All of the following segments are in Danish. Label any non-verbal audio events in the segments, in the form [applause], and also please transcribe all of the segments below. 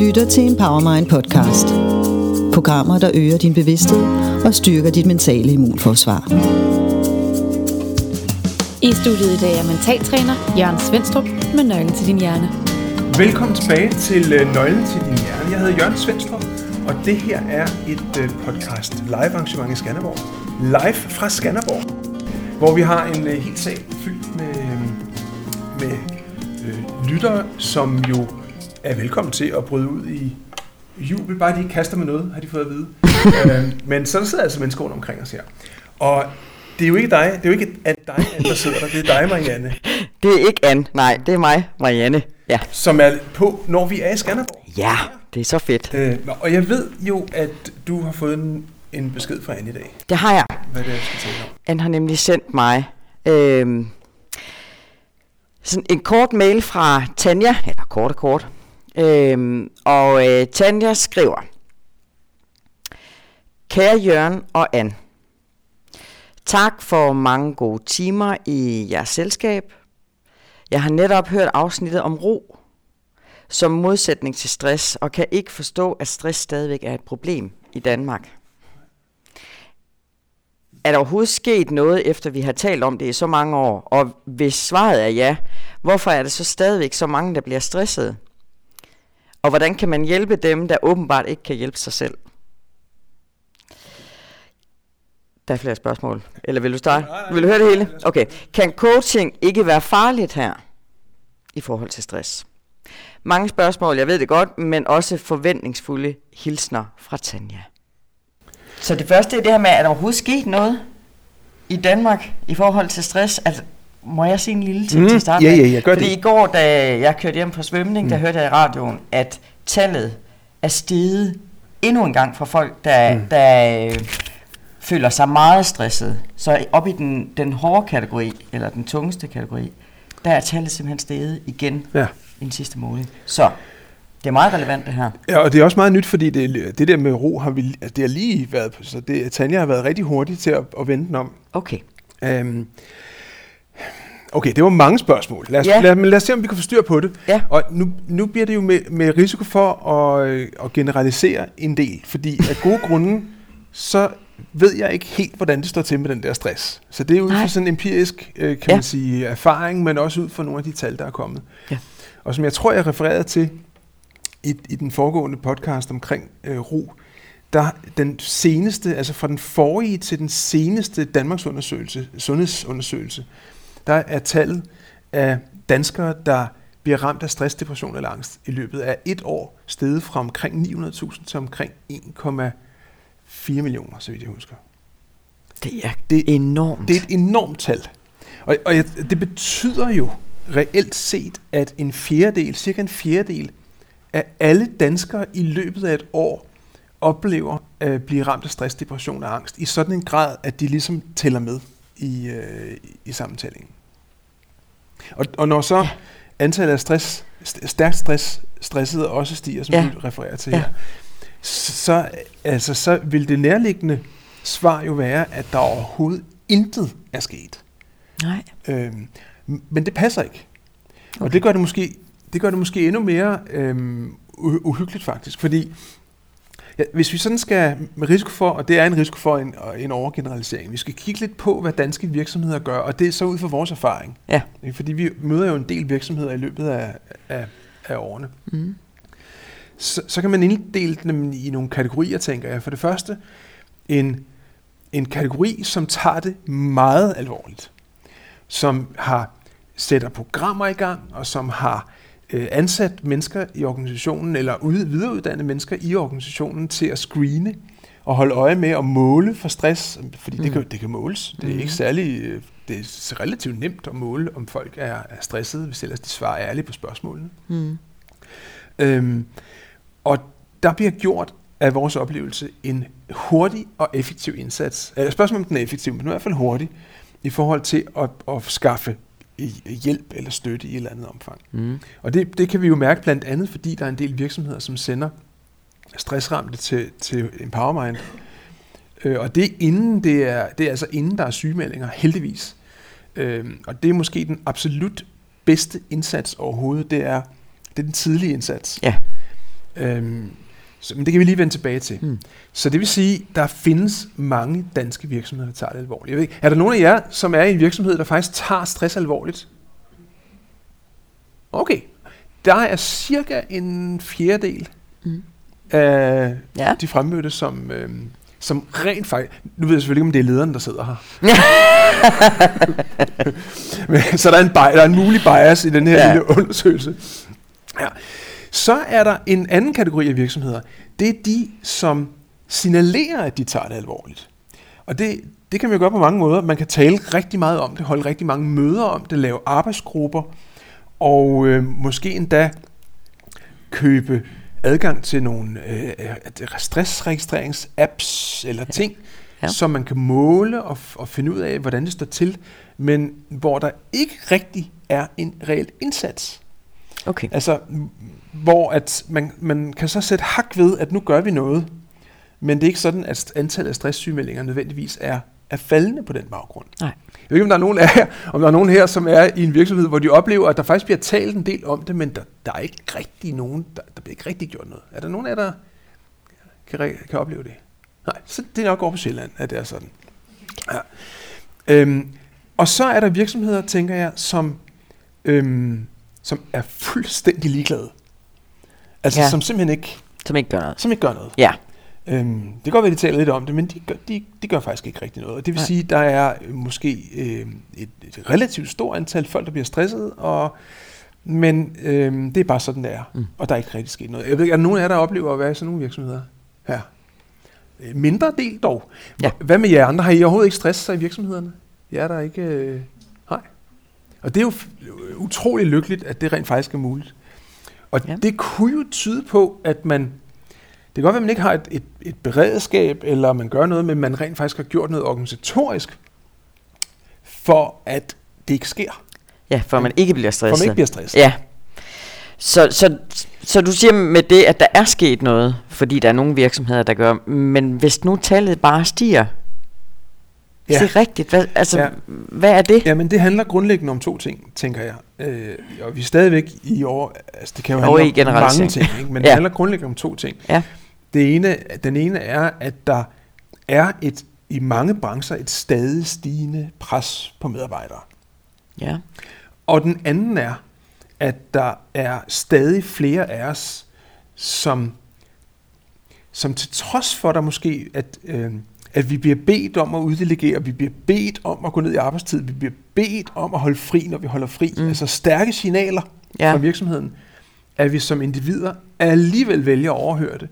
lytter til Empowermind podcast. Programmer, der øger din bevidsthed og styrker dit mentale immunforsvar. I studiet i dag er mentaltræner Jørgen Svendstrup med nøglen til din hjerne. Velkommen tilbage til øh, Nøglen til din hjerne. Jeg hedder Jørgen Svendstrup, og det her er et øh, podcast live arrangement i Skanderborg. Live fra Skanderborg, hvor vi har en øh, helt sal fyldt med, med øh, lyttere, som jo er velkommen til at bryde ud i jubel, bare de ikke kaster med noget, har de fået at vide. [laughs] øh, men så der sidder altså mennesker rundt omkring os her. Og det er jo ikke dig, det er jo ikke at dig, Anne, der sidder der, det er dig, Marianne, [laughs] Det er ikke Anne, nej, det er mig, Marianne. Ja. som er på, når vi er i Skanderborg. Ja, det er så fedt. Øh, og jeg ved jo, at du har fået en, en besked fra Anne i dag, Det har jeg. hvad det er, jeg skal tale om. Anne har nemlig sendt mig øh, sådan en kort mail fra Tanja, eller kort og kort. Øhm, og øh, Tanja skriver, Kære Jørgen og Anne, tak for mange gode timer i jeres selskab. Jeg har netop hørt afsnittet om ro som modsætning til stress, og kan ikke forstå, at stress stadigvæk er et problem i Danmark. Er der overhovedet sket noget, efter vi har talt om det i så mange år? Og hvis svaret er ja, hvorfor er det så stadigvæk så mange, der bliver stresset? Og hvordan kan man hjælpe dem, der åbenbart ikke kan hjælpe sig selv? Der er flere spørgsmål. Eller vil du starte? Vil du høre det hele? Okay. Kan coaching ikke være farligt her i forhold til stress? Mange spørgsmål, jeg ved det godt, men også forventningsfulde hilsner fra Tanja. Så det første er det her med, at der overhovedet sket noget i Danmark i forhold til stress. Altså, må jeg sige en lille ting Mm, til start ja, med? ja, ja, gør Fordi det. i går, da jeg kørte hjem fra svømning, mm. der hørte jeg i radioen, at tallet er steget endnu en gang for folk, der, mm. der øh, føler sig meget stresset. Så op i den, den hårde kategori, eller den tungeste kategori, der er tallet simpelthen steget igen Ja. i den sidste måned. Så det er meget relevant det her. ja, og det er også meget nyt, fordi det, det der med ro har vi, det har lige været på, så det, Tanja har været rigtig hurtig til at, at vende den om. Okay. Um, okay, det var mange spørgsmål. Lad os, Ja. lad, men lad os se, om vi kan få styr på det. Ja. Og nu, nu bliver det jo med, med risiko for at, øh, at generalisere en del, fordi af gode [laughs] grunde, så ved jeg ikke helt, hvordan det står til med den der stress. Så det er ud fra sådan en empirisk, øh, kan Ja. man sige, erfaring, men også ud fra nogle af de tal, der er kommet. Ja. Og som jeg tror, jeg refererede til i, i den foregående podcast omkring øh, ro, der den seneste, altså fra den forrige til den seneste Danmarks undersøgelse, sundhedsundersøgelse, der er tallet af danskere, der bliver ramt af stress, depression eller angst i løbet af et år, steget fra omkring 900.000 til omkring 1,4 millioner, så vidt jeg husker. Det er Det- enormt. Det er et enormt tal. Og, og jeg, det betyder jo reelt set, at en fjerdedel, cirka en fjerdedel af alle danskere i løbet af et år oplever at blive ramt af stress, depression og angst i sådan en grad, at de ligesom tæller med i, øh, i sammentællingen. Og, og når så antallet af stress, st- stærkt stress, stressede også stiger, som Ja. ja. du refererer til Ja. her, så, altså, så vil det nærliggende svar jo være, at der overhovedet intet er sket. Nej. Øhm, men det passer ikke. Okay. Og det gør det måske, det gør det måske endnu mere øhm, uhyggeligt faktisk, fordi ja, hvis vi sådan skal, med risiko for, og det er en risiko for en, en overgeneralisering, vi skal kigge lidt på, hvad danske virksomheder gør, og det er så ud fra vores erfaring. Ja. Fordi vi møder jo en del virksomheder i løbet af, af, af årene. Mm. Så, så kan man inddele dem i nogle kategorier, tænker jeg. For det første, en, en kategori, som tager det meget alvorligt. Som har sætter programmer i gang, og som har øh, ansat mennesker i organisationen, eller ud, videreuddannet mennesker i organisationen til at screene og holde øje med at måle for stress, fordi mm. det, kan, det kan måles. Det er ikke særlig, øh, det er relativt nemt at måle, om folk er, er stressede, hvis ellers de svarer ærligt på spørgsmålene. Mm. Øhm, og der bliver gjort af vores oplevelse en hurtig og effektiv indsats. Spørgsmålet om den er effektiv, men i hvert fald hurtig, i forhold til at, at skaffe hjælp eller støtte i et eller andet omfang. Mm. Og det, det kan vi jo mærke blandt andet, fordi der er en del virksomheder, som sender stressramte til, til Empowermind. Øh, og det er, inden det, er, det er altså inden der er sygemeldinger, heldigvis. Øh, og det er måske den absolut bedste indsats overhovedet, det er, det er den tidlige indsats. Ja. Øhm, så, men det kan vi lige vende tilbage til. Mm. Så det vil sige, der findes mange danske virksomheder, der tager det alvorligt. Jeg ved ikke, er der nogen af jer, som er i en virksomhed, der faktisk tager stress alvorligt? Okay. Der er cirka en fjerdedel Mm. af Ja. de fremmødte, som, øhm, som rent faktisk... Nu ved jeg selvfølgelig ikke, om det er lederen, der sidder her. [laughs] [laughs] Så der er, en, der er en mulig bias i den her ja. lille undersøgelse. Ja. Så er der en anden kategori af virksomheder. Det er de, som signalerer, at de tager det alvorligt. Og det, det kan man jo gøre på mange måder. Man kan tale rigtig meget om det, holde rigtig mange møder om det, lave arbejdsgrupper, og øh, måske endda købe adgang til nogle øh, stressregistreringsapps eller ting, Ja. som man kan måle og, og finde ud af, hvordan det står til, men hvor der ikke rigtig er en reel indsats. Okay. Altså, hvor at man, man kan så sætte hak ved, at nu gør vi noget, men det er ikke sådan, at antallet af stresssygemeldinger nødvendigvis er, er faldende på den baggrund. Nej. Jeg ved ikke, om der er nogen jer, om der er nogen her, som er i en virksomhed, hvor de oplever, at der faktisk bliver talt en del om det, men der, der er ikke rigtig nogen, der, der bliver ikke rigtig gjort noget. Er der nogen af jer, der kan, kan opleve det? Nej, så det er nok over på Sjælland, at det er sådan. Ja. Øhm, og så er der virksomheder, tænker jeg, som, øhm, som er fuldstændig ligeglade. Altså, Ja. som simpelthen ikke, Som ikke gør noget. som ikke gør noget. Ja. Øhm, det kan godt være, de taler lidt om det, men de gør, de, de gør faktisk ikke rigtig noget. Og det vil Nej. Sige, at der er øh, måske øh, et, et relativt stort antal folk, der bliver stresset, og, men øh, det er bare sådan, det er. Mm. Og der er ikke rigtig sket noget. Jeg ved ikke, er der nogen af jer, der oplever at være i sådan nogle virksomheder her? Øh, Mindre del dog. Ja. Hvad med jer andre? Har I overhovedet ikke stress sig i virksomhederne? Jeg er der ikke... Øh, nej. Og det er jo utrolig lykkeligt, at det rent faktisk er muligt. Og Ja. det kunne jo tyde på, at man... Det kan godt være, at man ikke har et, et, et beredskab, eller man gør noget, men man rent faktisk har gjort noget organisatorisk, for at det ikke sker. Ja, for man ikke bliver For stresset. man ikke bliver stresset. Ja. Så, så, så du siger med det, at der er sket noget, fordi der er nogle virksomheder, der gør, men hvis nu tallet bare stiger, ja. Det er rigtigt, hvad, altså, ja. Hvad er det? Jamen, det handler grundlæggende om to ting, tænker jeg. Øh, og vi er stadigvæk i år... Altså, det kan jo handle om mange ting, ikke? men [laughs] Ja. det handler grundlæggende om to ting. Ja. Det ene, den ene er, at der er et i mange brancher et stadig stigende pres på medarbejdere. Ja. Og den anden er, at der er stadig flere af os, som, som til trods for, der måske, at, øh, at vi bliver bedt om at uddelegere, vi bliver bedt om at gå ned i arbejdstid, vi bliver bedt om at holde fri, når vi holder fri, Mm. altså stærke signaler ja. fra virksomheden, at vi som individer alligevel vælger at overhøre det.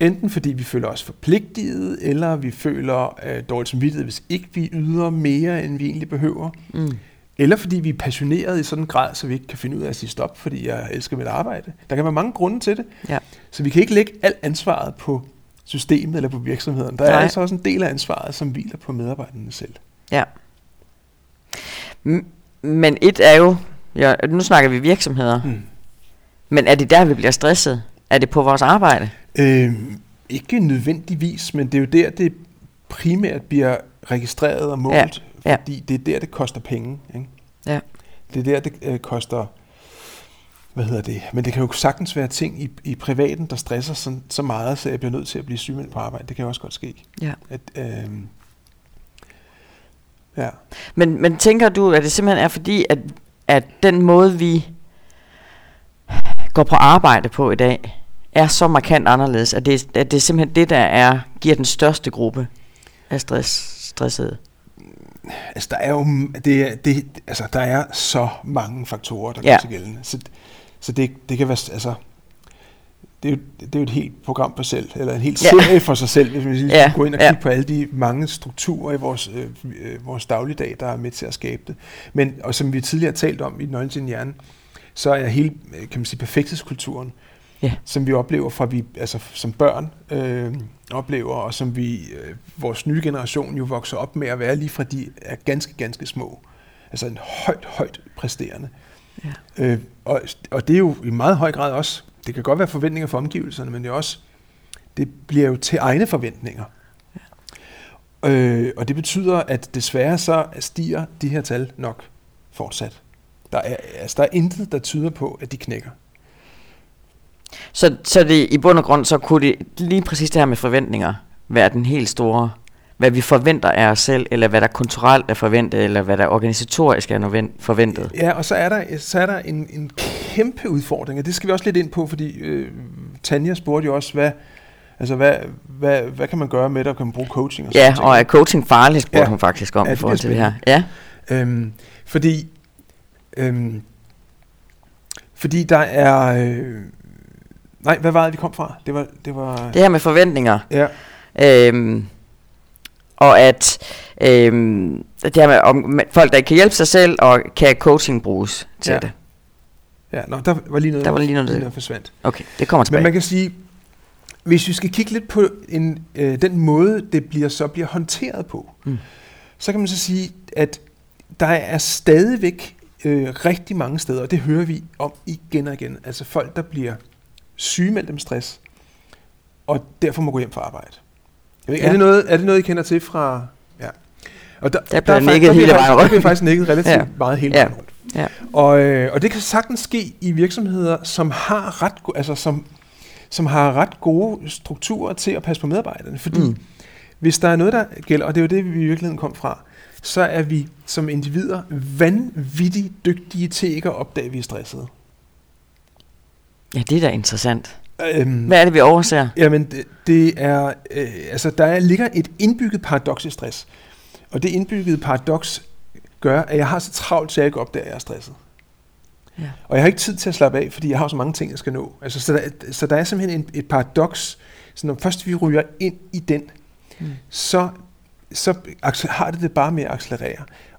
Enten fordi vi føler os forpligtet, eller vi føler øh, dårligt samvittighed, hvis ikke vi yder mere, end vi egentlig behøver. Mm. Eller fordi vi er passionerede i sådan en grad, så vi ikke kan finde ud af at sige stop, fordi jeg elsker mit arbejde. Der kan være mange grunde til det. Ja. Så vi kan ikke lægge alt ansvaret på systemet eller på virksomheden. Der er Nej. altså også en del af ansvaret, som hviler på medarbejderne selv. Ja. Men et er jo, ja, nu snakker vi virksomheder, Mm. men er det der, vi bliver stresset? Er det på vores arbejde? Øhm, ikke nødvendigvis, men det er jo der, det primært bliver registreret og målt, Ja, ja. fordi det er der, det koster penge. Ikke? Ja. Det er der, det øh, koster, hvad hedder det, men det kan jo sagtens være ting i, i privaten, der stresser så, så meget, så jeg bliver nødt til at blive sygemeldt på arbejde. Det kan jo også godt ske. Ja. At, øhm, ja. Men, men tænker du, at det simpelthen er fordi, at, at den måde, vi går på arbejde på i dag, er så markant anderledes, at det, at det er simpelthen det, der er, giver den største gruppe af stress, stressede? Altså, der er jo det, det, altså, der er så mange faktorer, der Ja. ja. til gældende. Så, så det, det kan være, altså, det er, jo, det er jo et helt program på selv, eller en helt Ja. serie for sig selv, hvis man lige Ja, ja. gå ind og ja. kigge på alle de mange strukturer i vores, øh, øh, vores dagligdag, der er med til at skabe det. Men, og som vi tidligere har talt om i Nøglen til hjerne, så er hele, øh, kan man sige, perfekthedskulturen, Ja. som vi oplever fra vi, altså som børn øh, oplever, og som vi, øh, vores nye generation jo vokser op med at være lige fra de er ganske, ganske små. Altså en højt, højt præsterende. Ja. Øh, og, og det er jo i meget høj grad også, det kan godt være forventninger for omgivelserne, men det er også, det bliver jo til egne forventninger. Ja. Øh, og det betyder, at desværre så stiger de her tal nok fortsat. Der er, altså, der er intet, der tyder på, at de knækker. Så, så det i bund og grund, så kunne det lige præcis det her med forventninger være den helt store, hvad vi forventer af os selv, eller hvad der kulturelt er forventet, eller hvad der organisatorisk er forventet. Ja, og så er der, så er der en, en kæmpe udfordring, og det skal vi også lidt ind på, fordi øh, Tanja spurgte jo også, hvad, altså hvad, hvad, hvad kan man gøre med det, og kan man bruge coaching? Og Ja, og er coaching farlig, spurgte Ja. hun faktisk om Ja, i forhold til det her. Ja, Øhm, fordi, øhm, fordi der er... Øh, nej, hvad var det, vi kom fra? Det var... Det var det her med forventninger. ja, Øhm, og at øhm, det her med om, folk, der ikke kan hjælpe sig selv, og kan coaching bruges til Ja. det. ja, nå, der var lige noget, Der var lige noget, der- forsvandt. Okay, det kommer Men tilbage. man kan sige, hvis vi skal kigge lidt på en, øh, den måde, det bliver så bliver håndteret på, Mm. så kan man så sige, at der er stadigvæk øh, rigtig mange steder, og det hører vi om igen og igen, altså folk, der bliver sygemeldt med stress, og derfor må gå hjem fra arbejde. Jeg ved, Ja. er, det noget, er det noget, I kender til fra... Ja. Og der, Der er nikket der bliver hele faktisk- vejen Der rundt. bliver faktisk nikket relativt Ja. ja. meget hele Ja. vejen rundt. Ja. Og, øh, og det kan sagtens ske i virksomheder, som har ret, go- altså som, som har ret gode strukturer til at passe på medarbejderne. Fordi. Mm. hvis der er noget, der gælder, og det er jo det, vi i virkeligheden kom fra, så er vi som individer vanvittigt dygtige til ikke at opdage, at vi er stressede. Ja, det er da interessant. Øhm, Hvad er det, vi overser? Jamen, det, det er, øh, altså der er, ligger et indbygget paradoks i stress. Og det indbyggede paradoks gør, at jeg har så travlt, så jeg ikke opdager, at jeg er stresset. Ja. Og jeg har ikke tid til at slappe af, fordi jeg har så mange ting, jeg skal nå. Altså, så, der, så der er simpelthen en, et paradoks, så når først vi ryger ind i den, Mm. så, så har det det bare med at accelerere.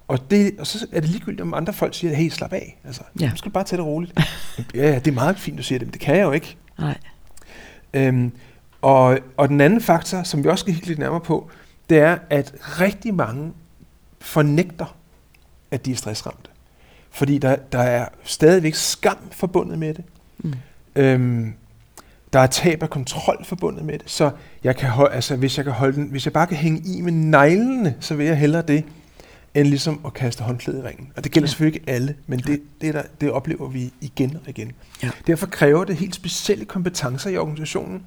Og, det, og så er det ligegyldigt, om andre folk siger, hey, slap af. Altså, Ja. nu skal du bare tage det roligt. [laughs] ja, ja, det er meget fint, du siger det, men det kan jeg jo ikke. Nej. Øhm, og, og den anden faktor, som vi også skal kigge lidt nærmere på, det er, at rigtig mange fornægter, at de er stressramte. Fordi der, der er stadigvæk skam forbundet med det. Mm. Øhm, der er tab af kontrol forbundet med det. Så jeg kan holde, altså, hvis, jeg kan holde den, hvis jeg bare kan hænge i med neglene, så vil jeg hellere det, end ligesom at kaste håndklæde i ringen. Og det gælder Ja. selvfølgelig ikke alle, men det, det, der, det oplever vi igen og igen. Ja. Derfor kræver det helt specielle kompetencer i organisationen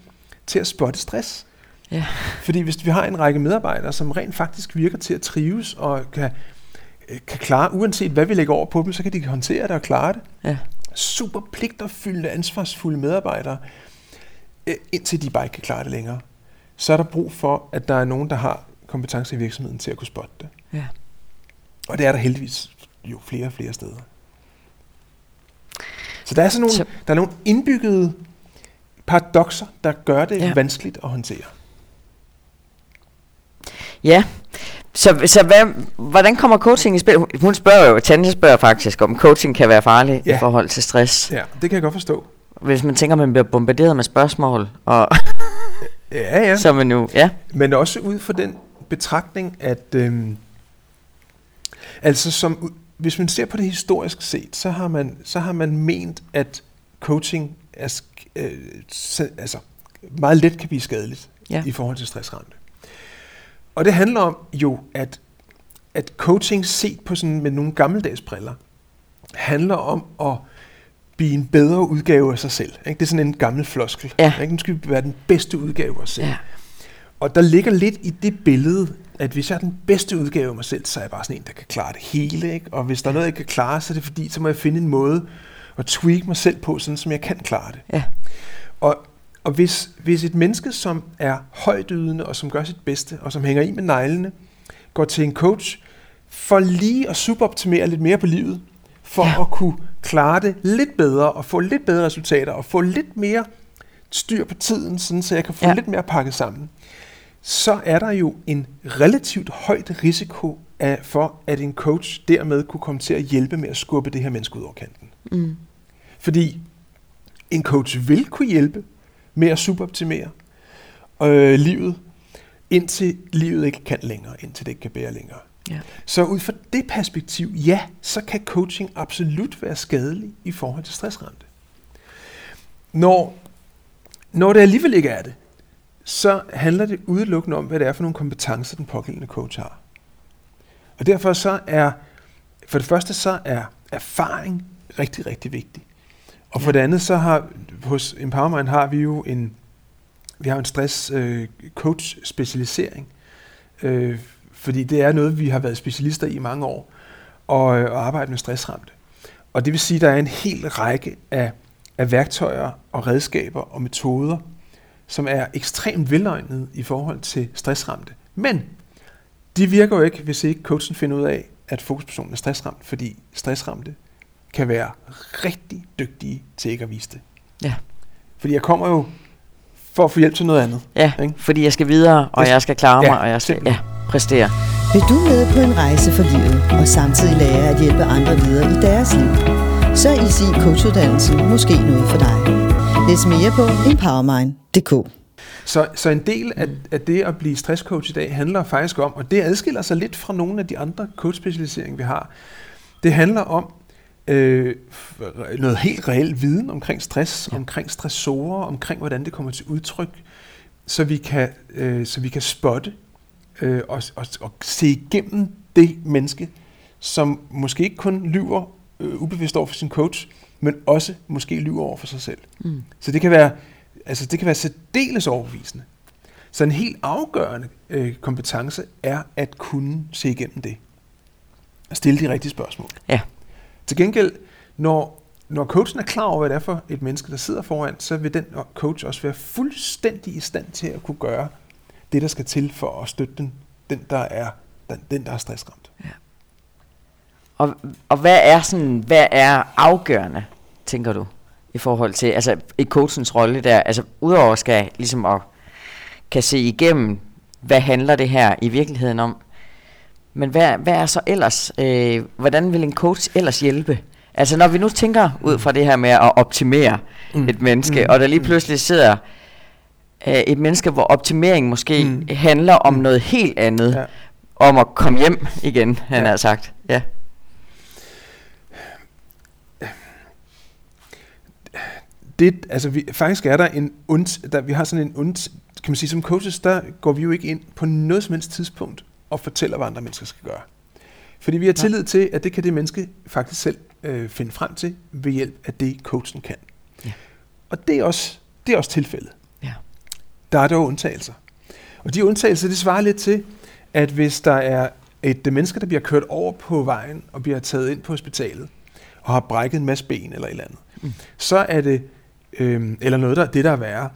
til at spotte stress. Ja. Fordi hvis vi har en række medarbejdere, som rent faktisk virker til at trives og kan, øh, kan klare, uanset hvad vi lægger over på dem, så kan de håndtere det og klare det. Ja. Super pligtopfyldende, ansvarsfulde medarbejdere, øh, indtil de bare ikke kan klare det længere. Så er der brug for, at der er nogen, der har kompetencer i virksomheden til at kunne spotte det. Ja. Og det er der heldigvis jo flere og flere steder. Så der er sådan nogle, Så- der er nogle indbyggede paradokser, der gør det Ja. vanskeligt at håndtere. Ja, så, så hvad, hvordan kommer coaching i spil? Hun- spørger jo, Tanja spørger faktisk, om coaching kan være farlig ja. I forhold til stress. Ja, det kan jeg godt forstå. Hvis man tænker, at man bliver bombarderet med spørgsmål, og Ja, ja. [laughs] så man jo, ja, Men også ud fra den betragtning, at øhm, altså som, hvis man ser på det historisk set, så har man, så har man ment, at coaching er, øh, altså, meget let kan blive skadeligt Ja. i forhold til stressramte. Og det handler om jo, at, at coaching set på sådan med nogle gammeldags briller, handler om at blive en bedre udgave af sig selv. Ikke? Det er sådan en gammel floskel. Ja. Ikke? Nu skal vi være den bedste udgave af os selv. ja, Og der ligger lidt i det billede, at hvis jeg er den bedste udgave af mig selv, så er jeg bare sådan en, der kan klare det hele. Ikke? Og hvis der er noget, jeg ikke kan klare, så er det fordi, så må jeg finde en måde at tweak mig selv på, sådan som jeg kan klare det. ja, Og, og hvis, hvis et menneske, som er højdydende og som gør sit bedste, og som hænger i med neglene, går til en coach, for lige at suboptimere lidt mere på livet, for Ja. at kunne klare det lidt bedre, og få lidt bedre resultater, og få lidt mere styr på tiden, sådan så jeg kan få ja. lidt mere pakket sammen, så er der jo en relativt højt risiko af, for, at en coach dermed kunne komme til at hjælpe med at skubbe det her menneske ud over kanten. mm, Fordi en coach vil kunne hjælpe med at suboptimere øh, livet, indtil livet ikke kan længere, indtil det ikke kan bære længere. ja, Så ud fra det perspektiv, ja, så kan coaching absolut være skadelig i forhold til stressramte. Når, når det alligevel ikke er det, så handler det udelukkende om, hvad det er for nogle kompetencer, den pågældende coach har. Og derfor så er, for det første så er erfaring rigtig, rigtig vigtig. Og for det andet, så har hos Empowermind har vi jo en, vi har en stress øh, coach specialisering, øh, fordi det er noget, vi har været specialister i mange år, og, øh, og arbejde med stressramte. Og det vil sige, at der er en hel række af, af værktøjer og redskaber og metoder, som er ekstremt velegnede i forhold til stressramte. Men de virker jo ikke, hvis ikke coachen finder ud af, at fokuspersonen er stressramt, fordi stressramte kan være rigtig dygtige til ikke at vise det. Ja. Fordi jeg kommer jo for at få hjælp til noget andet. Ja, Ikke? fordi jeg skal videre, og Jeg- skal klare Ja, mig, og jeg skal ja, præstere. Vil du med på en rejse for livet og samtidig lære at hjælpe andre videre i deres liv? Så er Easy Coachuddannelsen måske noget for dig. Læs mere på empowermind.dk. Så, så en del af, af det at blive stresscoach i dag handler faktisk om, og det adskiller sig lidt fra nogle af de andre coachspecialiseringer, vi har, det handler om øh, noget helt reelt viden omkring stress, ja. omkring stressorer, omkring hvordan det kommer til udtryk, så vi kan, øh, så vi kan spotte øh, og, og, og se igennem det menneske, som måske ikke kun lyver øh, ubevidst over for sin coach, men også måske lyver over for sig selv. Mm. Så det kan være, altså det kan være særdeles overbevisende. Så en helt afgørende øh, kompetence er at kunne se igennem det. Og stille de rigtige spørgsmål. Ja. Til gengæld, når, når coachen er klar over, hvad det er for et menneske, der sidder foran, så vil den coach også være fuldstændig i stand til at kunne gøre det, der skal til for at støtte den, den der er, den, den, der er stressramt. Og, og hvad er sådan, hvad er afgørende, tænker du, i forhold til, altså i coachens rolle der, altså udover skal ligesom at kan se igennem, hvad handler det her i virkeligheden om, men hvad, hvad er så ellers, øh, hvordan vil en coach ellers hjælpe? Altså når vi nu tænker ud fra det her med at optimere Mm. et menneske, Mm. og der lige pludselig sidder øh, et menneske, hvor optimering måske Mm. handler om Mm. noget helt andet, ja. om at komme hjem igen, han Ja. har sagt. Ja. Det, altså vi, faktisk er der en und, der, vi har sådan en und, kan man sige, som coaches, der går vi jo ikke ind på noget som helst tidspunkt og fortæller, hvad andre mennesker skal gøre. Fordi vi har tillid til, at det kan det menneske faktisk selv øh, finde frem til ved hjælp af det, coachen kan. Ja. Og det er, også, det er også tilfældet. Ja. Der er dog undtagelser. Og de undtagelser, det svarer lidt til, at hvis der er et menneske, der bliver kørt over på vejen og bliver taget ind på hospitalet, og har brækket en masse ben eller et eller andet, Mm. så er det, øh, eller noget, der det der er værre,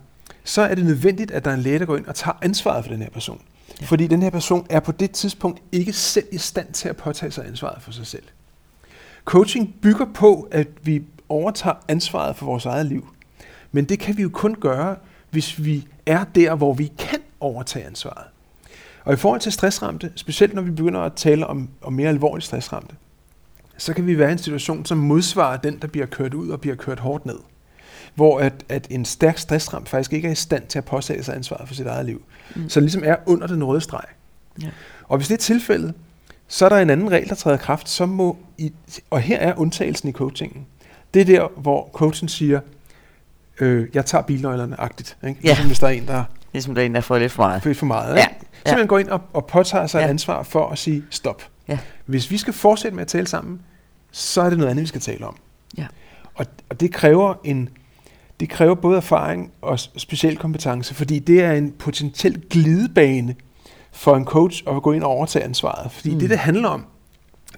så er det nødvendigt, at der er en læge, der går ind og tager ansvaret for den her person. Ja. Fordi den her person er på det tidspunkt ikke selv i stand til at påtage sig ansvaret for sig selv. Coaching bygger på, at vi overtager ansvaret for vores eget liv. Men det kan vi jo kun gøre, hvis vi er der, hvor vi kan overtage ansvaret. Og i forhold til stressramte, specielt når vi begynder at tale om, om mere alvorligt stressramte, så kan vi være i en situation, som modsvarer den, der bliver kørt ud og bliver kørt hårdt ned. Hvor at, at en stærk stressramt faktisk ikke er i stand til at påtage sig ansvaret for sit eget liv. Mm. Så det ligesom er under den røde streg. Ja. Og hvis det er tilfældet, så er der en anden regel, der træder kraft, som må, i, og her er undtagelsen i coachingen. Det er der, hvor coachen siger, øh, jeg tager bilnøglerne agtigt. Ikke? Ja. Ligesom hvis der er en, der Ligesom der er en, der får lidt for meget. født for meget. Ja, Ikke? Simpelthen går ind og, og påtager sig ja. Ja. et ansvar for at sige stop. Ja. Hvis vi skal fortsætte med at tale sammen, så er det noget andet, vi skal tale om. Ja. Og, og det kræver en det kræver både erfaring og speciel kompetence, fordi det er en potentiel glidebane for en coach at gå ind og overtage ansvaret. Fordi. Mm. det, det handler om,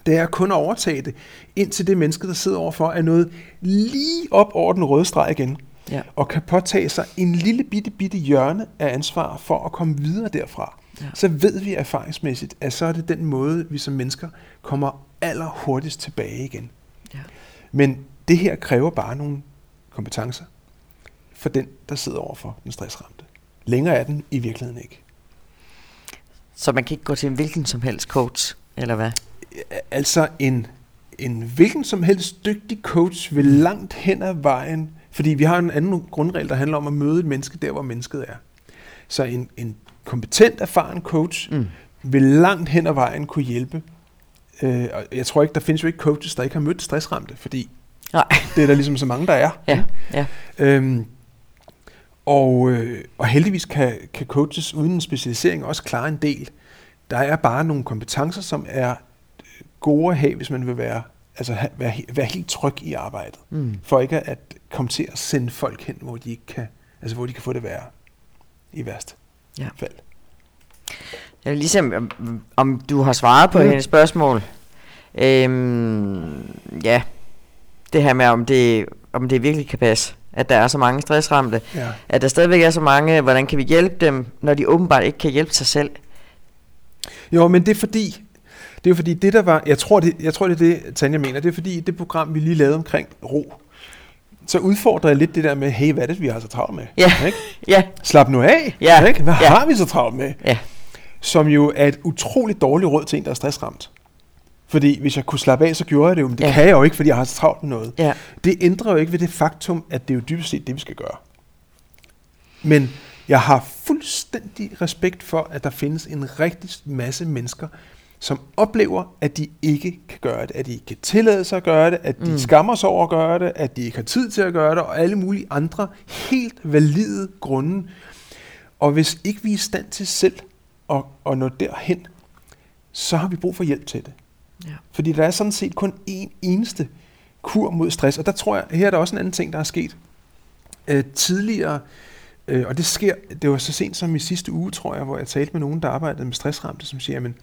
det er kun at overtage det, indtil det menneske, der sidder overfor, er noget lige op over den røde streg igen, Ja. og kan påtage sig en lille bitte, bitte hjørne af ansvar for at komme videre derfra. Ja. Så ved vi erfaringsmæssigt, at så er det den måde, vi som mennesker kommer allerhurtigst tilbage igen. Ja. Men det her kræver bare nogle kompetencer for den, der sidder overfor den stressramte. Længere er den i virkeligheden ikke. Så man kan ikke gå til en hvilken som helst coach, eller hvad? Altså en, en hvilken som helst dygtig coach vil langt hen ad vejen, fordi vi har en anden grundregel, der handler om at møde et menneske der, hvor mennesket er. Så en, en kompetent, erfaren coach Mm. vil langt hen ad vejen kunne hjælpe. Øh, og jeg tror ikke, der findes jo ikke coaches, der ikke har mødt stressramte, fordi Nej. det er der ligesom så mange, der er. Ja, ja. Øhm, og, øh, og heldigvis kan, kan coaches uden en specialisering også klare en del. Der er bare nogle kompetencer, som er gode at have, hvis man vil være altså være, være helt tryg i arbejdet, mm. for ikke at komme til at sende folk hen, hvor de ikke kan, altså hvor de kan få det værre i værste Ja. fald. Jeg vil ligesom, om, om du har svaret på mm. hendes spørgsmål. Øhm, ja, det her med, om det, om det virkelig kan passe, at der er så mange stressramte, Ja. at der stadigvæk er så mange, hvordan kan vi hjælpe dem, når de åbenbart ikke kan hjælpe sig selv? Jo, men det er fordi, det er fordi det der var, jeg tror det, jeg tror det er det, Tanja mener, det er fordi det program, vi lige lavede omkring ro, så udfordrer jeg lidt det der med, hey, hvad er det, vi har så travlt med? Ja. Ikke? [laughs] Ja, Slap nu af, Ja. ikke? hvad Ja. har vi så travlt med? ja, Som jo er et utroligt dårligt råd til en, der er stressramt. Fordi hvis jeg kunne slappe af, så gjorde jeg det jo, men det Ja. kan jeg jo ikke, fordi jeg har så travlt med noget. ja. Det ændrer jo ikke ved det faktum, at det er jo dybest set det, vi skal gøre. Men jeg har fuldstændig respekt for, at der findes en rigtig masse mennesker, som oplever, at de ikke kan gøre det, at de ikke kan tillade sig at gøre det, at de mm. skammer sig over at gøre det, at de ikke har tid til at gøre det, og alle mulige andre helt valide grunde. Og hvis ikke vi er i stand til selv at, at nå derhen, så har vi brug for hjælp til det. Ja. Fordi der er sådan set kun én eneste kur mod stress. Og der tror jeg, her er der også en anden ting, der er sket. Øh, tidligere, øh, og det sker, det var så sent som i sidste uge, tror jeg, hvor jeg talte med nogen, der arbejdede med stressramte, som siger, men,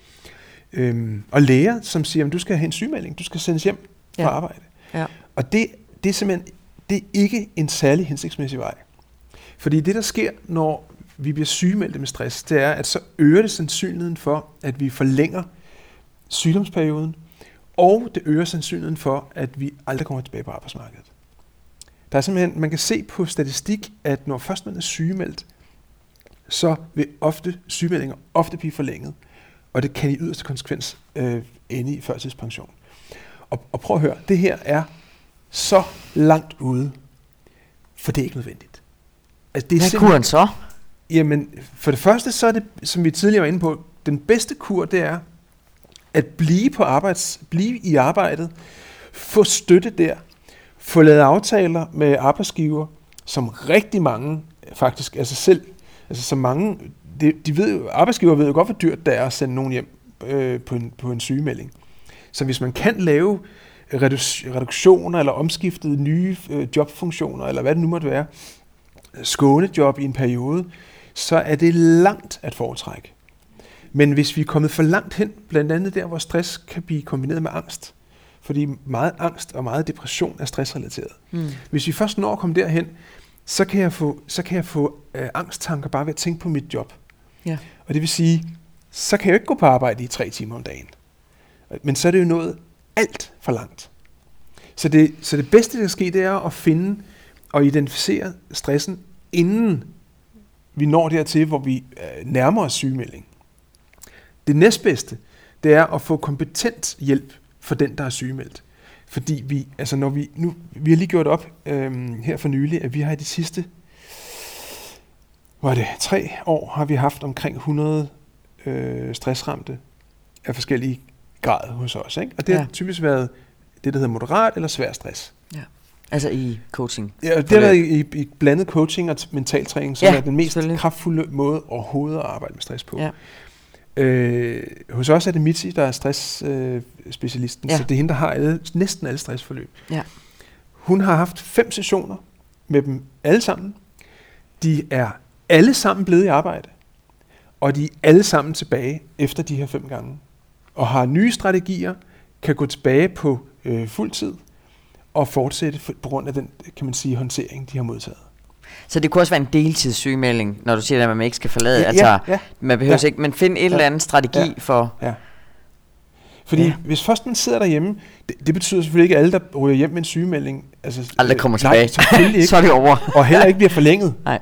øh, og læger, som siger, at du skal have en sygemelding, du skal sendes hjem fra Ja. arbejde. Ja. Og det, det er simpelthen det er ikke en særlig hensigtsmæssig vej. Fordi det, der sker, når vi bliver sygemeldte med stress, det er, at så øger det sandsynligheden for, at vi forlænger sygdomsperioden, og det øger sandsynligheden for, at vi aldrig kommer tilbage på arbejdsmarkedet. Der er simpelthen, man kan se på statistik, at når først man er sygemeldt, så vil ofte sygemeldinger ofte blive forlænget, og det kan i yderste konsekvens øh, ende i førtidspension. Og, og prøv at høre, det her er så langt ude, for det er ikke nødvendigt. Altså, det er Hvad simpelthen- kuren så? Jamen, for det første, så er det, som vi tidligere var inde på, den bedste kur, det er at blive, på arbejds, blive i arbejdet, få støtte der, få lavet aftaler med arbejdsgiver, som rigtig mange faktisk, altså selv, altså så mange, de, de ved, arbejdsgiver ved jo godt, hvor dyrt det er at sende nogen hjem øh, på, en, på en sygemelding. Så hvis man kan lave reduktioner eller omskiftede nye øh, jobfunktioner, eller hvad det nu måtte være, skånejob i en periode, så er det langt at foretrække. Men hvis vi er kommet for langt hen, blandt andet der, hvor stress kan blive kombineret med angst, fordi meget angst og meget depression er stressrelateret. Mm. Hvis vi først når at komme derhen, så kan jeg få, så kan jeg få øh, angsttanker bare ved at tænke på mit job. Ja. Og det vil sige, så kan jeg jo ikke gå på arbejde i tre timer om dagen. Men så er det jo nået alt for langt. Så det, så det bedste, der kan ske, det er at finde og identificere stressen, inden vi når dertil, hvor vi øh, nærmer os sygemelding. Det næstbedste, det er at få kompetent hjælp for den, der er sygemeldt. Fordi vi, altså når vi, nu, vi har lige gjort op øhm, her for nylig, at vi har i de sidste hvad er det, tre år har vi haft omkring 100 øh, stressramte af forskellige grad hos os. Ikke? Og det ja. Ja. har typisk været det, der hedder moderat eller svær stress. Altså i coaching. Ja, det har været i, i, i blandet coaching og t- mentaltræning, som Ja, er den mest kraftfulde måde overhovedet at arbejde med stress på. Ja. Øh, hos os er det Mitzi, der er stressspecialisten, øh, Ja. så det er hende, der har alle, næsten alle stressforløb. Ja. Hun har haft fem sessioner med dem alle sammen. De er alle sammen blevet i arbejde, og de er alle sammen tilbage efter de her fem gange, og har nye strategier, kan gå tilbage på øh, fuld tid, og fortsætte for, på grund af den, kan man sige, håndtering, de har modtaget. Så det kunne også være en deltidssygemelding, når du siger, at man ikke skal forlade. Ja, altså, ja, ja. man behøver Ja. ikke, men find en eller anden strategi Ja. for... Ja. Fordi Ja. ja. hvis først man sidder derhjemme, det, det betyder selvfølgelig ikke, at alle, der ryger hjem med en sygemelding, altså, Aldrig kommer tilbage. Nej, ikke. [laughs] Så er det over. og heller ikke bliver forlænget. [laughs] Nej.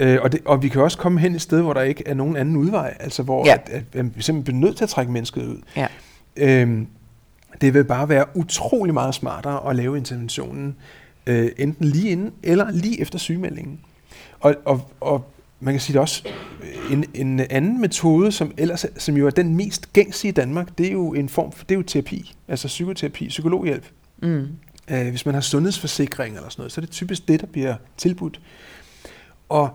Øh, og, det, og vi kan også komme hen et sted, hvor der ikke er nogen anden udvej, altså hvor Ja. ja. at, at, at vi simpelthen bliver nødt til at trække mennesket ud. Ja. Øhm, det vil bare være utrolig meget smartere at lave interventionen, øh, enten lige inden eller lige efter sygemeldingen. Og, og, og man kan sige det også, øh, en, en anden metode, som ellers er- som jo er den mest gængse i Danmark, det er jo en form for, det er jo terapi, altså psykoterapi, psykologhjælp. Mm. Øh, hvis man har sundhedsforsikring eller sådan noget, så er det typisk det, der bliver tilbudt. Og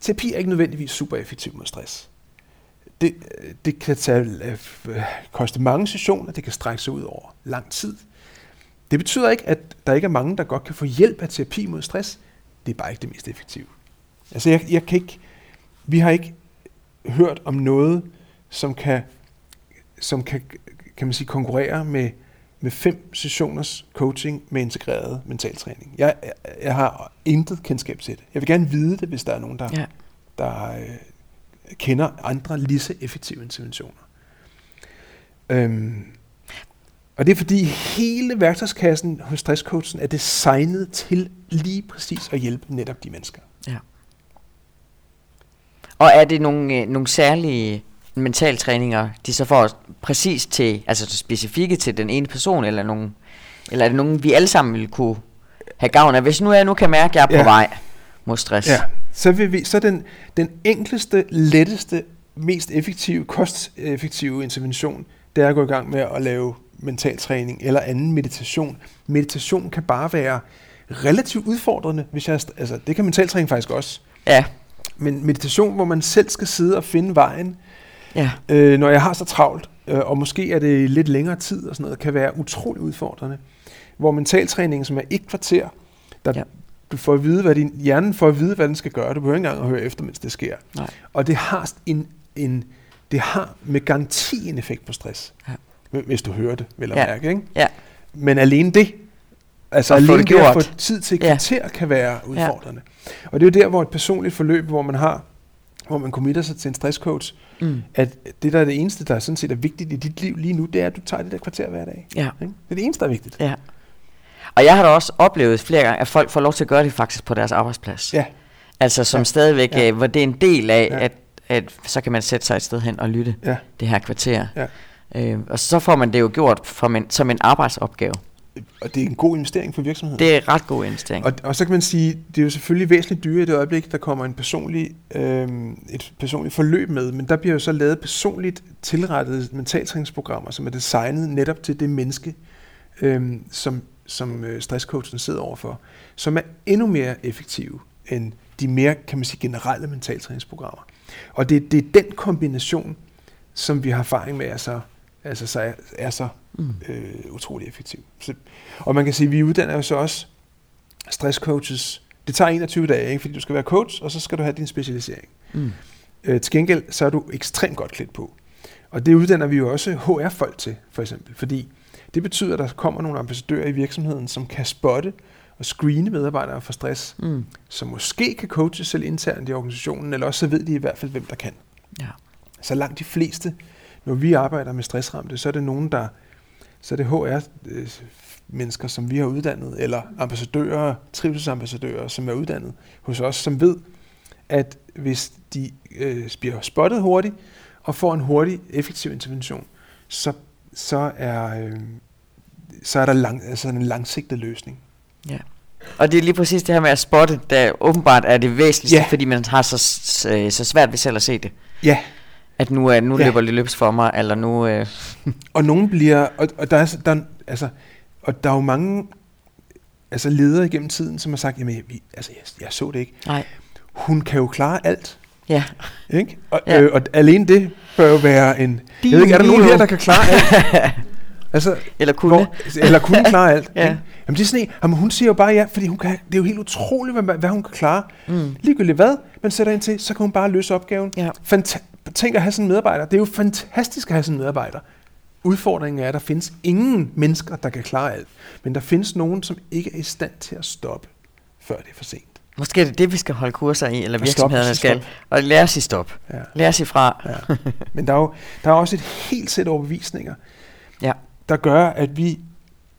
terapi er ikke nødvendigvis super effektiv mod stress. det, det kan tage, øh, koste mange sessioner, det kan strække sig ud over lang tid. Det betyder ikke, at der ikke er mange, der godt kan få hjælp af terapi mod stress. Det er bare ikke det mest effektive. Altså jeg, jeg kan ikke, vi har ikke hørt om noget, som kan, som kan, kan man sige, konkurrere med, med fem sessioners coaching med integreret mentaltræning. Jeg, jeg, jeg har intet kendskab til det. Jeg vil gerne vide det, hvis der er nogen, der, Ja. der øh, kender andre lige så effektive interventioner. Øhm, og det er fordi hele værktøjskassen hos stresscoachen er designet til lige præcis at hjælpe netop de mennesker. Ja. Og er det nogle, øh, nogle særlige mentaltræninger, de så får præcis til, altså specifikke til den ene person, eller, nogle, eller er det nogle, vi alle sammen vil kunne have gavn af? Hvis nu jeg nu kan mærke, at jeg er på Ja. vej mod stress. Ja, så, vil vi, så den, den enkleste, letteste, mest effektive, kosteffektive intervention, det er at gå i gang med at lave mental træning eller anden meditation. Meditation kan bare være relativt udfordrende, hvis jeg, altså det kan mentaltræning faktisk også. Ja. Men meditation, hvor man selv skal sidde og finde vejen, ja. øh, når jeg har så travlt, øh, og måske er det lidt længere tid og sådan noget, kan være utrolig udfordrende. Hvor mentaltræning, som er et kvarter, der Ja. ja. du får at vide, hvad din hjernen får at vide, hvad den skal gøre. Du behøver ikke engang at høre efter, mens det sker. Nej. Og det har en, en det har med garanti en effekt på stress. Ja. Hvis du hører det, vel at Ja. mærke. Ikke? Ja. Men alene det, altså At få alene det det at få tid til et Ja. kan være udfordrende. Og det er jo der, hvor et personligt forløb, hvor man har hvor man committer sig til en stresscoach, Mm. at det, der er det eneste, der sådan set er vigtigt i dit liv lige nu, det er, at du tager det der kvarter hver dag. Ja. Ikke? Det er det eneste, der er vigtigt. ja. Og jeg har da også oplevet flere gange, at folk får lov til at gøre det faktisk på deres arbejdsplads. Ja, Altså som Ja. ja. stadigvæk, Ja. ja. hvor det er en del af, Ja. ja. at, at så kan man sætte sig et sted hen og lytte ja, det her kvarter. ja. Øh, og så får man det jo gjort som en, som en arbejdsopgave. Og det er en god investering for virksomheden. Det er en ret god investering. Og, og så kan man sige, det er jo selvfølgelig væsentligt dyre i det øjeblik, der kommer en personlig, øh, et personligt forløb med, men der bliver jo så lavet personligt tilrettede mentaltræningsprogrammer, som er designet netop til det menneske, øh, som, som øh, stresscoachen sidder overfor, som er endnu mere effektive end de mere, kan man sige, generelle mentaltræningsprogrammer. Og det, det er den kombination, som vi har erfaring med, er så, altså, så er, er så Mm. øh, utrolig effektiv. Så, og man kan sige, at vi uddanner jo så også stresscoaches. Det tager 21 dage, ikke? fordi du skal være coach, og så skal du have din specialisering. Mm. Øh, til gengæld, så er du ekstremt godt klædt på. Og det uddanner vi jo også HR-folk til, for eksempel. Fordi det betyder, at der kommer nogle ambassadører i virksomheden, som kan spotte og screene medarbejdere for stress, Mm. som måske kan coache selv internt i organisationen, eller også så ved de i hvert fald, hvem der kan. Ja. Så langt de fleste, når vi arbejder med stressramte, så er det nogen, der så er det HR-mennesker, som vi har uddannet, eller ambassadører, trivselsambassadører, som er uddannet hos os, som ved, at hvis de øh, bliver spottet hurtigt, og får en hurtig, effektiv intervention, så, så, er, øh, så er der lang, altså en langsigtet løsning. Ja. Og det er lige præcis det her med at spotte, der åbenbart er det væsentligste, Ja. fordi man har så, så, så svært ved selv at se det. Ja, At nu, er, nu Ja. løber det løbs for mig, eller nu... Øh, og nogen bliver, og, og der er, der, er- altså, og der er jo mange altså ledere igennem tiden, som har sagt, jamen, vi, altså, jeg, jeg så det ikke. nej. Hun kan jo klare alt. Ja. Ikke? Og, Ja. øh, og alene det bør jo være en... Jeg ved ikke, er der nogen her, der kan klare alt? [laughs] altså, Eller kunne. hvor, eller kunne klare alt? Ja. ikke? Jamen det er sådan en, jamen, hun siger jo bare ja, fordi hun kan, det er jo helt utroligt, hvad, hvad hun kan klare. Mm. Ligegyldigt hvad man sætter ind til, så kan hun bare løse opgaven. Ja. Fanta- Tænk at have sådan en medarbejder. Det er jo fantastisk at have sådan en medarbejder. Udfordringen er, at der findes ingen mennesker, der kan klare alt. Men der findes nogen, som ikke er i stand til at stoppe, før det er for sent. Måske er det det, vi skal holde kurser i, eller stop, virksomhederne og skal. stop. Og lære at sige stop. Ja. Lære at sige fra. Ja. Men der er jo der er også et helt sæt overbevisninger, Ja. der gør, at vi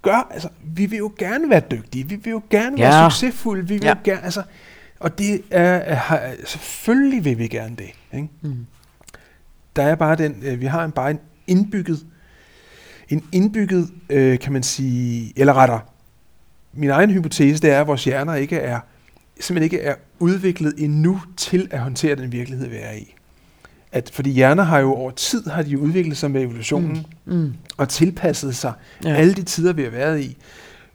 gør, altså, vi vil jo gerne være dygtige, vi vil jo gerne være Ja. succesfulde, vi vil Ja. jo gerne, altså, og det er, er, selvfølgelig vil vi gerne det. Ikke? Mm. Der er bare den, øh, vi har en, bare en indbygget, en indbygget, øh, kan man sige, eller retter, min egen hypotese, det er, at vores hjerner ikke er, simpelthen ikke er udviklet endnu til at håndtere den virkelighed, vi er i. At, fordi hjerner har jo over tid har de udviklet sig med evolutionen mm. Mm. og tilpasset sig Ja. alle de tider, vi har været i.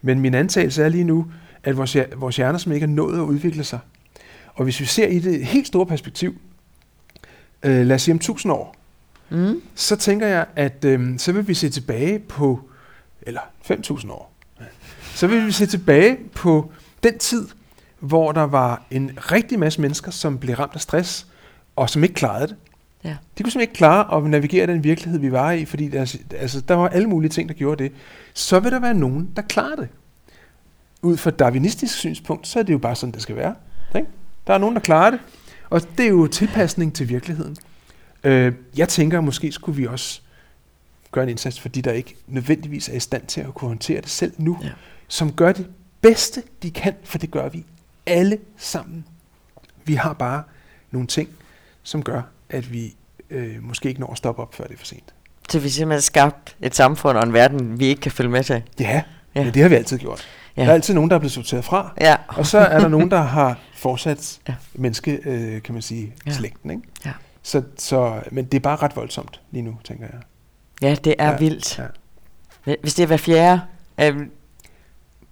Men min antagelse er lige nu, at vores, vores hjerner som ikke er nået at udvikle sig. Og hvis vi ser i det helt store perspektiv, øh, lad os sige om 1000 år, Mm. så tænker jeg, at øh, så vil vi se tilbage på, eller 5.000 år, så vil vi se tilbage på den tid, hvor der var en rigtig masse mennesker, som blev ramt af stress, og som ikke klarede det. Ja. De kunne simpelthen ikke klare at navigere den virkelighed, vi var i, fordi der, altså, der var alle mulige ting, der gjorde det. Så vil der være nogen, der klarer det. Ud fra darwinistisk synspunkt, så er det jo bare sådan, det skal være. Ikke? Der er nogen, der klarer det, og det er jo tilpasning til virkeligheden. Øh, jeg tænker, at måske skulle vi også gøre en indsats for de, der ikke nødvendigvis er i stand til at kunne håndtere det selv nu, Ja. som gør det bedste, de kan, for det gør vi alle sammen. Vi har bare nogle ting, som gør, at vi øh, måske ikke når at stoppe op, før det er for sent. Så vi simpelthen har skabt et samfund og en verden, vi ikke kan følge med til. Ja, Ja. ja. men det har vi altid gjort. Ja. Der er altid nogen, der er blevet sorteret fra, Ja. og så er der nogen, der har fortsat Ja. menneske, øh, kan man sige, Ja. slægten. Ikke? Ja. Så, så, men det er bare ret voldsomt lige nu, tænker jeg. Ja, det er Ja, vildt. ja. Hvis det er hver fjerde, øh, der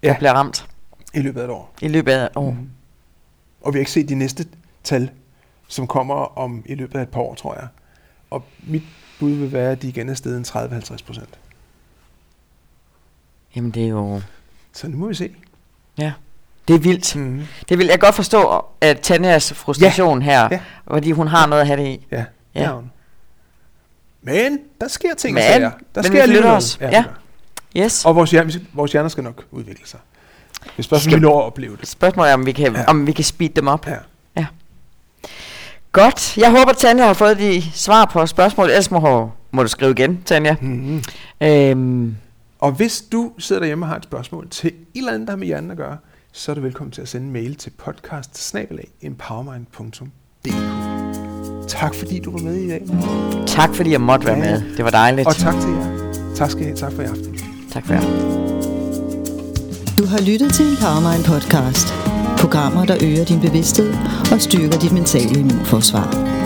Ja. bliver ramt I løbet af et år. i løbet af et år. Mhm. Og vi har ikke set de næste tal, som kommer om i løbet af et par år, tror jeg. Og mit bud vil være, at de igen er steget en 30-50 procent. Jamen det er jo... Så nu må vi se. Ja. Det er vildt. Mm. Det vil jeg godt forstå, at Tanjas frustration her, Ja. fordi hun har noget at have det i. Ja, Ja. ja. ja. Men der sker ting Men-. Der men sker flytter noget. Ja, Ja. Yes. Og vores, hjerner, vores hjerner skal nok udvikle sig. Det er spørgsmålet, Skal- når at opleve det. Spørgsmålet er, om vi kan, Ja. om vi kan speede dem op. Ja. Godt. Jeg håber, Tanja har fået de svar på spørgsmålet. Ellers må, må du skrive igen, Tanja. Mm-hmm. Øhm, Og hvis du sidder derhjemme og har et spørgsmål til et eller andet, der har med hjernen at gøre, så er du velkommen til at sende en mail til podcast Tak fordi du var med i dag. tak fordi jeg måtte være med. Det var dejligt. Og tak til jer. Tak skal I have. Tak for i aften. tak for jer. Du har lyttet til en Powermind podcast. Programmer, der øger din bevidsthed og styrker dit mentale immunforsvar.